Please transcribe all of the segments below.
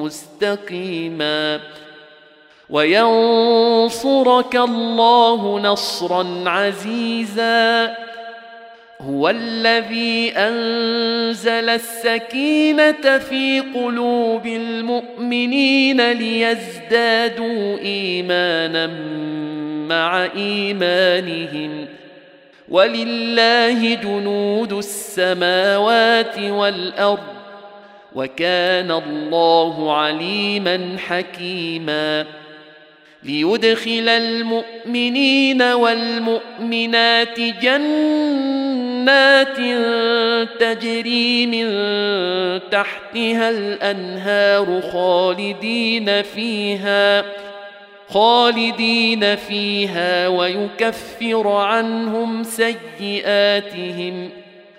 مستقيما. وينصرك الله نصرا عزيزا. هو الذي أنزل السكينة في قلوب المؤمنين ليزدادوا ايمانا مع إيمانهم. ولله جنود السماوات والأرض. وكان الله عليما حكيما. ليدخل المؤمنين والمؤمنات جنات تجري من تحتها الأنهار خالدين فيها خالدين فيها ويكفر عنهم سيئاتهم.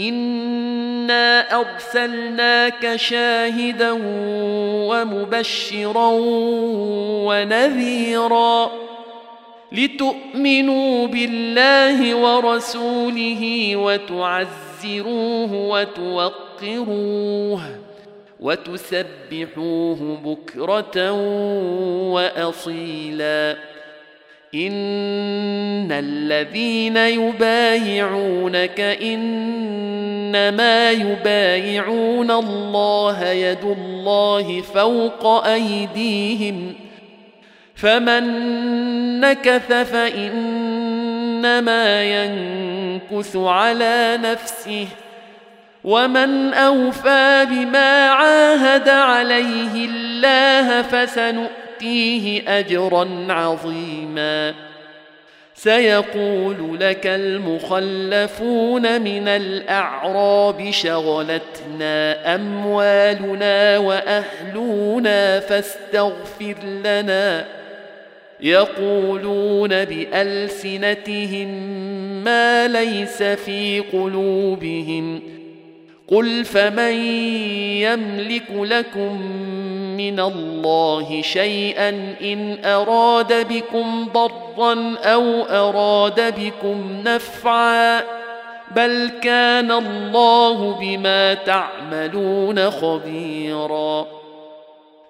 انا ارسلناك شاهدا ومبشرا ونذيرا لتؤمنوا بالله ورسوله وتعزروه وتوقروه وتسبحوه بكره واصيلا ان الذين يبايعونك انما يبايعون الله يد الله فوق ايديهم فمن نكث فانما ينكث على نفسه ومن اوفى بما عاهد عليه الله فسنؤمن نؤتيه أجرا عظيما. سيقول لك المخلفون من الأعراب شغلتنا أموالنا وأهلنا فاستغفر لنا. يقولون بألسنتهم ما ليس في قلوبهم. قل فمن يملك لكم من الله شيئا إن أراد بكم ضرا أو أراد بكم نفعا بل كان الله بما تعملون خبيرا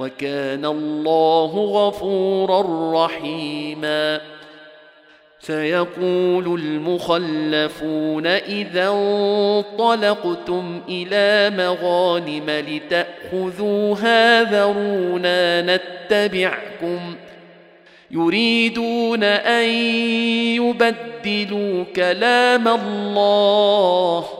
وكان الله غفورا رحيما. سيقول المخلفون إذا انطلقتم إلى مغانم لتاخذوها ذرونا نتبعكم. يريدون أن يبدلوا كلام الله.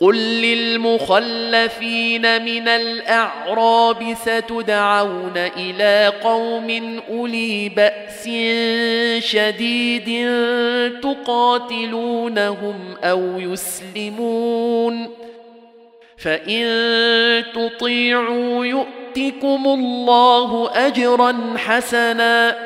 قل للمخلفين من الاعراب ستدعون إلى قوم اولي باس شديد تقاتلونهم أو يسلمون فان تطيعوا يؤتكم الله اجرا حسنا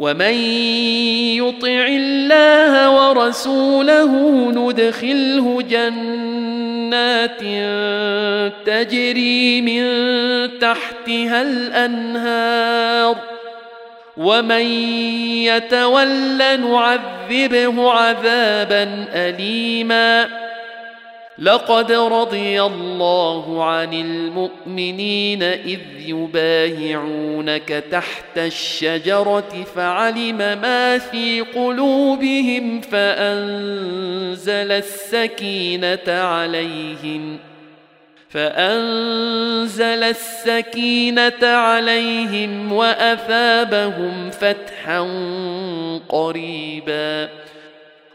ومن يطع الله ورسوله ندخله جنات تجري من تحتها الانهار ومن يتول نعذبه عذابا اليما لقد رضي الله عن المؤمنين إذ يبايعونك تحت الشجرة فعلم ما في قلوبهم فأنزل السكينة عليهم فأنزل السكينة عليهم وأثابهم فتحا قريبا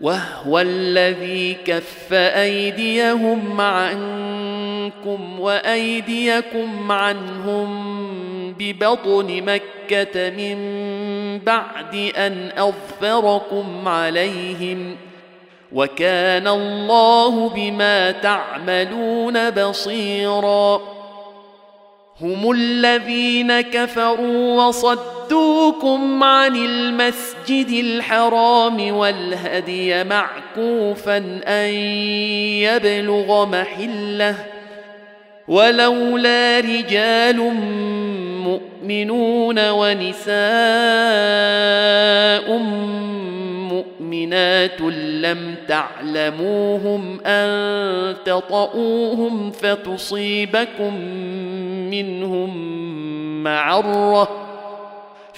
وهو الذي كف أيديهم عنكم وأيديكم عنهم ببطن مكة من بعد أن أظفركم عليهم وكان الله بما تعملون بصيرا هم الذين كفروا وصدوكم عن المسجد الحرام والهدي معكوفا أن يبلغ محلة ولولا رجال مؤمنون ونساء مؤمنات لم تعلموهم أن تطئوهم فتصيبكم منهم معرة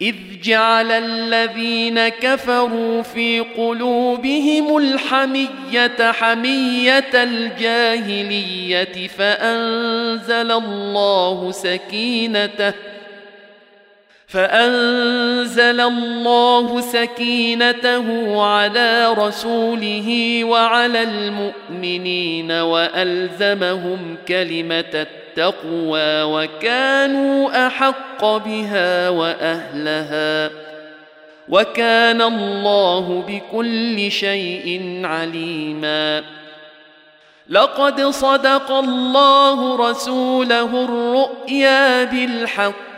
إذ جعل الذين كفروا في قلوبهم الحمية حمية الجاهلية فأنزل الله سكينته فأنزل الله سكينته على رسوله وعلى المؤمنين وألزمهم كلمة التقوى وكانوا أحق بها وأهلها وكان الله بكل شيء عليما. لقد صدق الله رسوله الرؤيا بالحق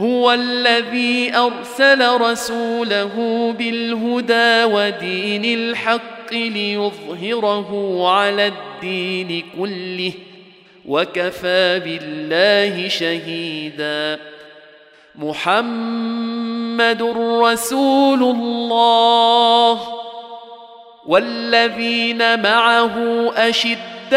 هو الذي أرسل رسوله بالهدى ودين الحق ليظهره على الدين كله وكفى بالله شهيدا. محمد رسول الله. والذين معه أشداء